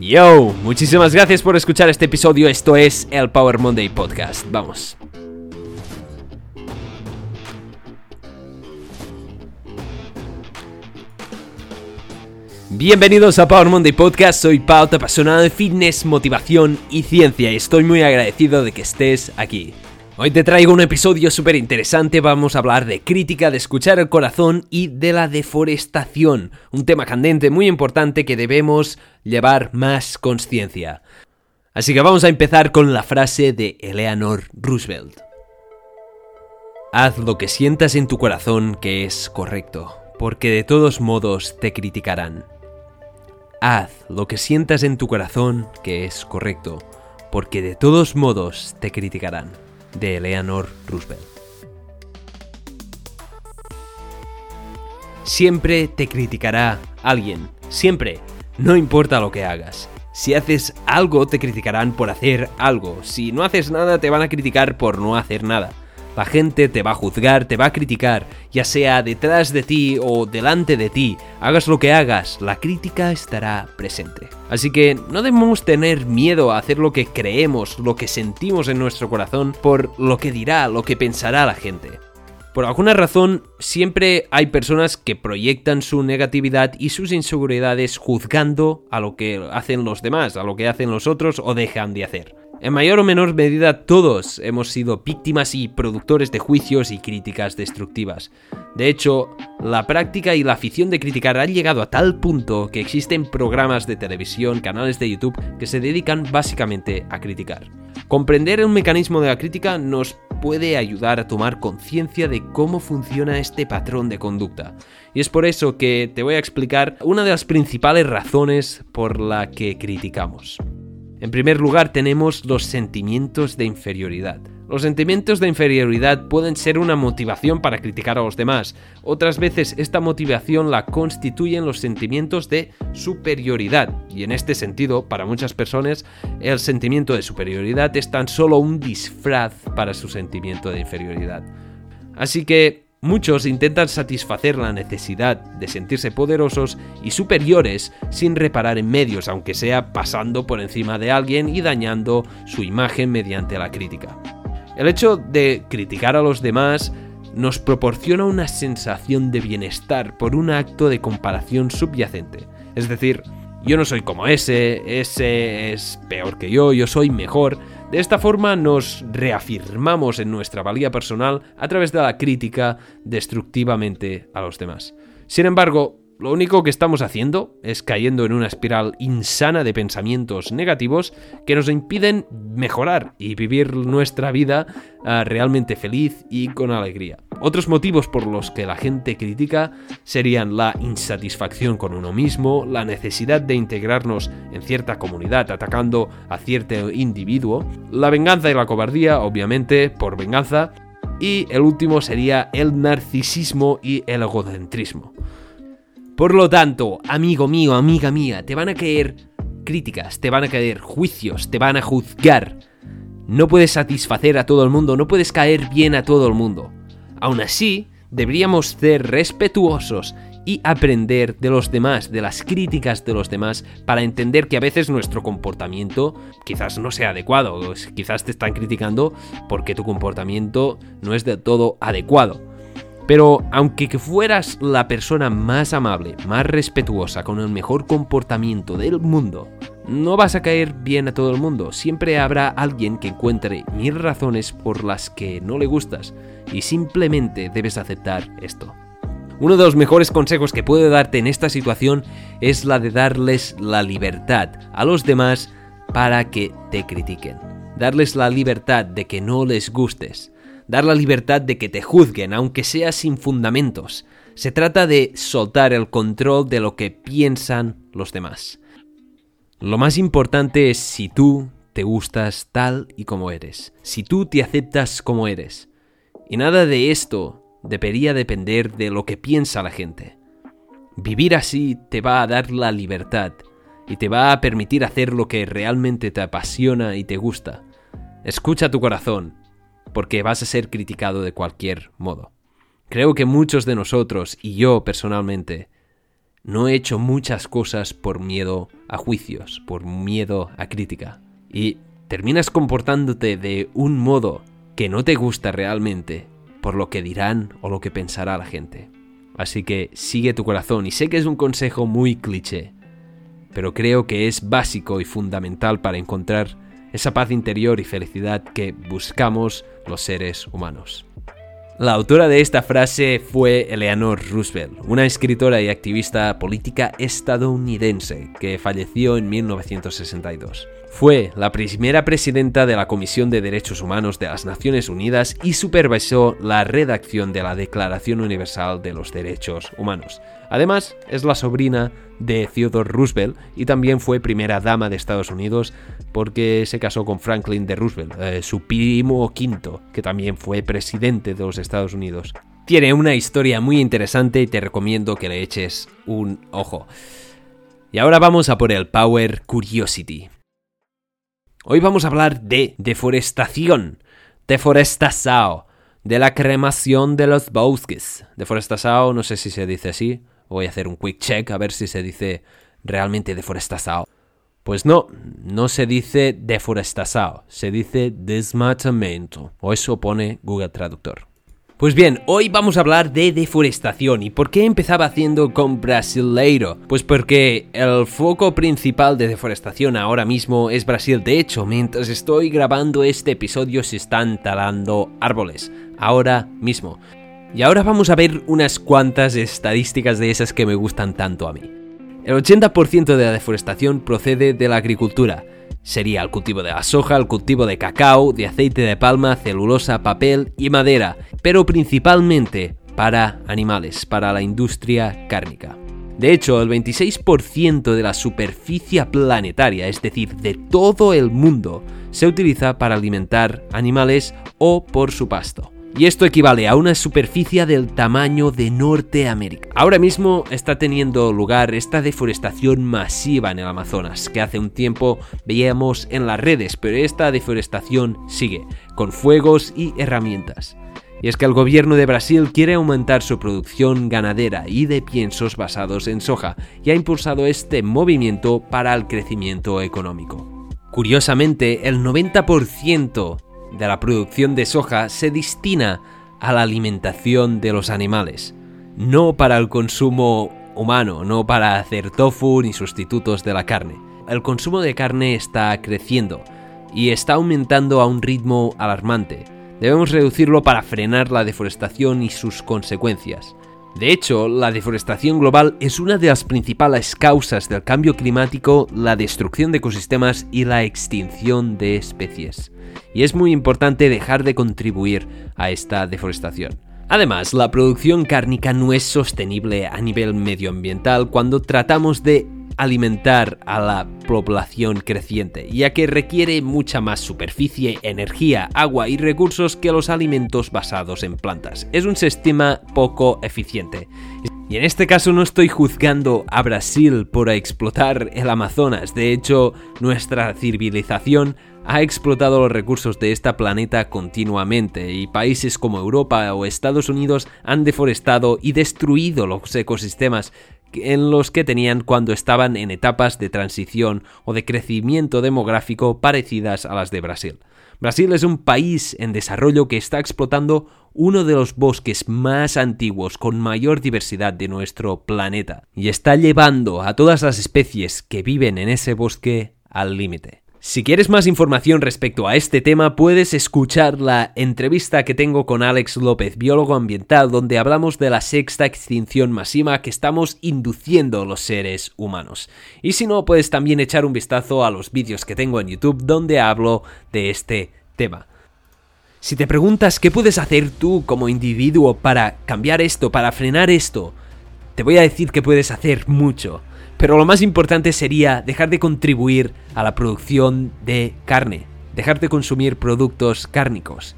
Yo, muchísimas gracias por escuchar este episodio. Esto es el Power Monday Podcast. Vamos. Bienvenidos a Power Monday Podcast, soy Pau, apasionado de fitness, motivación y ciencia y estoy muy agradecido de que estés aquí. Hoy te traigo un episodio súper interesante, vamos a hablar de crítica, de escuchar el corazón y de la deforestación, un tema candente muy importante que debemos llevar más conciencia. Así que vamos a empezar con la frase de Eleanor Roosevelt. Haz lo que sientas en tu corazón que es correcto, porque de todos modos te criticarán. Haz lo que sientas en tu corazón que es correcto, porque de todos modos te criticarán de Eleanor Roosevelt. Siempre te criticará alguien, siempre, no importa lo que hagas. Si haces algo te criticarán por hacer algo, si no haces nada te van a criticar por no hacer nada. La gente te va a juzgar, te va a criticar, ya sea detrás de ti o delante de ti. Hagas lo que hagas, la crítica estará presente. Así que no debemos tener miedo a hacer lo que creemos, lo que sentimos en nuestro corazón por lo que dirá, lo que pensará la gente. Por alguna razón, siempre hay personas que proyectan su negatividad y sus inseguridades juzgando a lo que hacen los demás, a lo que hacen los otros o dejan de hacer. En mayor o menor medida todos hemos sido víctimas y productores de juicios y críticas destructivas. De hecho, la práctica y la afición de criticar han llegado a tal punto que existen programas de televisión, canales de YouTube que se dedican básicamente a criticar. Comprender el mecanismo de la crítica nos puede ayudar a tomar conciencia de cómo funciona este patrón de conducta. Y es por eso que te voy a explicar una de las principales razones por la que criticamos. En primer lugar tenemos los sentimientos de inferioridad. Los sentimientos de inferioridad pueden ser una motivación para criticar a los demás. Otras veces esta motivación la constituyen los sentimientos de superioridad. Y en este sentido, para muchas personas, el sentimiento de superioridad es tan solo un disfraz para su sentimiento de inferioridad. Así que Muchos intentan satisfacer la necesidad de sentirse poderosos y superiores sin reparar en medios, aunque sea pasando por encima de alguien y dañando su imagen mediante la crítica. El hecho de criticar a los demás nos proporciona una sensación de bienestar por un acto de comparación subyacente. Es decir, yo no soy como ese, ese es peor que yo, yo soy mejor, de esta forma nos reafirmamos en nuestra valía personal a través de la crítica destructivamente a los demás. Sin embargo, lo único que estamos haciendo es cayendo en una espiral insana de pensamientos negativos que nos impiden mejorar y vivir nuestra vida ah, realmente feliz y con alegría. Otros motivos por los que la gente critica serían la insatisfacción con uno mismo, la necesidad de integrarnos en cierta comunidad atacando a cierto individuo, la venganza y la cobardía, obviamente, por venganza, y el último sería el narcisismo y el egocentrismo. Por lo tanto, amigo mío, amiga mía, te van a caer críticas, te van a caer juicios, te van a juzgar. No puedes satisfacer a todo el mundo, no puedes caer bien a todo el mundo. Aún así, deberíamos ser respetuosos y aprender de los demás, de las críticas de los demás, para entender que a veces nuestro comportamiento quizás no sea adecuado, quizás te están criticando porque tu comportamiento no es del todo adecuado. Pero aunque fueras la persona más amable, más respetuosa, con el mejor comportamiento del mundo, no vas a caer bien a todo el mundo. Siempre habrá alguien que encuentre mil razones por las que no le gustas y simplemente debes aceptar esto. Uno de los mejores consejos que puedo darte en esta situación es la de darles la libertad a los demás para que te critiquen. Darles la libertad de que no les gustes dar la libertad de que te juzguen, aunque sea sin fundamentos. Se trata de soltar el control de lo que piensan los demás. Lo más importante es si tú te gustas tal y como eres, si tú te aceptas como eres. Y nada de esto debería depender de lo que piensa la gente. Vivir así te va a dar la libertad y te va a permitir hacer lo que realmente te apasiona y te gusta. Escucha tu corazón porque vas a ser criticado de cualquier modo. Creo que muchos de nosotros, y yo personalmente, no he hecho muchas cosas por miedo a juicios, por miedo a crítica. Y terminas comportándote de un modo que no te gusta realmente por lo que dirán o lo que pensará la gente. Así que sigue tu corazón y sé que es un consejo muy cliché, pero creo que es básico y fundamental para encontrar esa paz interior y felicidad que buscamos los seres humanos. La autora de esta frase fue Eleanor Roosevelt, una escritora y activista política estadounidense que falleció en 1962. Fue la primera presidenta de la Comisión de Derechos Humanos de las Naciones Unidas y supervisó la redacción de la Declaración Universal de los Derechos Humanos. Además, es la sobrina de Theodore Roosevelt y también fue primera dama de Estados Unidos porque se casó con Franklin de Roosevelt, eh, su primo quinto, que también fue presidente de los Estados Unidos. Tiene una historia muy interesante y te recomiendo que le eches un ojo. Y ahora vamos a por el Power Curiosity. Hoy vamos a hablar de deforestación, deforestación, de la cremación de los bosques. Deforestación, no sé si se dice así, voy a hacer un quick check a ver si se dice realmente deforestación. Pues no, no se dice deforestación, se dice desmatamiento, o eso pone Google Traductor. Pues bien, hoy vamos a hablar de deforestación. ¿Y por qué empezaba haciendo con Brasileiro? Pues porque el foco principal de deforestación ahora mismo es Brasil. De hecho, mientras estoy grabando este episodio se están talando árboles. Ahora mismo. Y ahora vamos a ver unas cuantas estadísticas de esas que me gustan tanto a mí. El 80% de la deforestación procede de la agricultura sería el cultivo de la soja, el cultivo de cacao, de aceite de palma, celulosa, papel y madera, pero principalmente para animales, para la industria cárnica. De hecho, el 26% de la superficie planetaria, es decir, de todo el mundo, se utiliza para alimentar animales o por su pasto y esto equivale a una superficie del tamaño de Norteamérica. Ahora mismo está teniendo lugar esta deforestación masiva en el Amazonas, que hace un tiempo veíamos en las redes, pero esta deforestación sigue, con fuegos y herramientas. Y es que el gobierno de Brasil quiere aumentar su producción ganadera y de piensos basados en soja y ha impulsado este movimiento para el crecimiento económico. Curiosamente, el 90% de la producción de soja se destina a la alimentación de los animales, no para el consumo humano, no para hacer tofu ni sustitutos de la carne. El consumo de carne está creciendo y está aumentando a un ritmo alarmante. Debemos reducirlo para frenar la deforestación y sus consecuencias. De hecho, la deforestación global es una de las principales causas del cambio climático, la destrucción de ecosistemas y la extinción de especies. Y es muy importante dejar de contribuir a esta deforestación. Además, la producción cárnica no es sostenible a nivel medioambiental cuando tratamos de alimentar a la población creciente, ya que requiere mucha más superficie, energía, agua y recursos que los alimentos basados en plantas. Es un sistema poco eficiente. Y en este caso no estoy juzgando a Brasil por explotar el Amazonas, de hecho nuestra civilización ha explotado los recursos de este planeta continuamente y países como Europa o Estados Unidos han deforestado y destruido los ecosistemas en los que tenían cuando estaban en etapas de transición o de crecimiento demográfico parecidas a las de Brasil. Brasil es un país en desarrollo que está explotando uno de los bosques más antiguos con mayor diversidad de nuestro planeta y está llevando a todas las especies que viven en ese bosque al límite. Si quieres más información respecto a este tema, puedes escuchar la entrevista que tengo con Alex López, biólogo ambiental, donde hablamos de la sexta extinción masiva que estamos induciendo los seres humanos. Y si no, puedes también echar un vistazo a los vídeos que tengo en YouTube donde hablo de este tema. Si te preguntas qué puedes hacer tú como individuo para cambiar esto, para frenar esto, te voy a decir que puedes hacer mucho. Pero lo más importante sería dejar de contribuir a la producción de carne, dejar de consumir productos cárnicos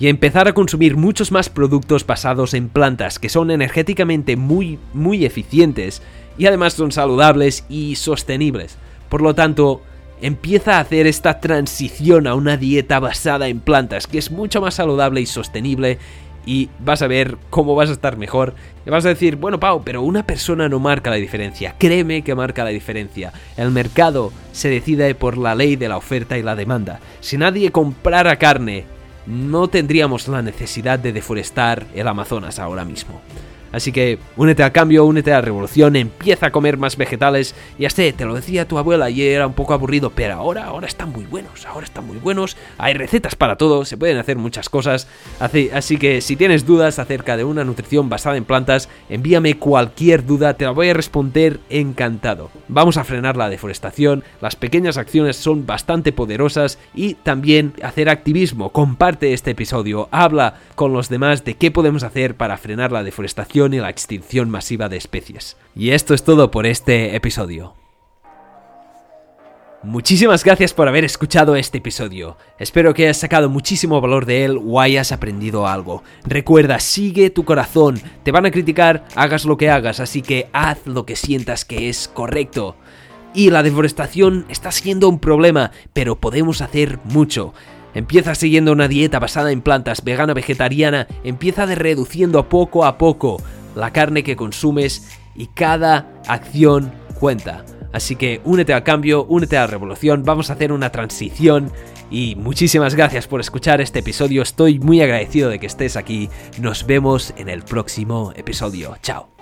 y empezar a consumir muchos más productos basados en plantas que son energéticamente muy muy eficientes y además son saludables y sostenibles. Por lo tanto, empieza a hacer esta transición a una dieta basada en plantas que es mucho más saludable y sostenible y vas a ver cómo vas a estar mejor. Y vas a decir, bueno, Pau, pero una persona no marca la diferencia. Créeme que marca la diferencia. El mercado se decide por la ley de la oferta y la demanda. Si nadie comprara carne, no tendríamos la necesidad de deforestar el Amazonas ahora mismo. Así que únete al cambio, únete a la revolución, empieza a comer más vegetales. Y sé, te lo decía tu abuela y era un poco aburrido, pero ahora, ahora están muy buenos, ahora están muy buenos. Hay recetas para todo, se pueden hacer muchas cosas. Así que si tienes dudas acerca de una nutrición basada en plantas, envíame cualquier duda, te la voy a responder encantado. Vamos a frenar la deforestación, las pequeñas acciones son bastante poderosas y también hacer activismo. Comparte este episodio, habla con los demás de qué podemos hacer para frenar la deforestación y la extinción masiva de especies. Y esto es todo por este episodio. Muchísimas gracias por haber escuchado este episodio. Espero que hayas sacado muchísimo valor de él o hayas aprendido algo. Recuerda, sigue tu corazón. Te van a criticar, hagas lo que hagas, así que haz lo que sientas que es correcto. Y la deforestación está siendo un problema, pero podemos hacer mucho. Empieza siguiendo una dieta basada en plantas vegana vegetariana, empieza de reduciendo poco a poco la carne que consumes y cada acción cuenta. Así que únete al cambio, únete a la revolución, vamos a hacer una transición y muchísimas gracias por escuchar este episodio, estoy muy agradecido de que estés aquí, nos vemos en el próximo episodio, chao.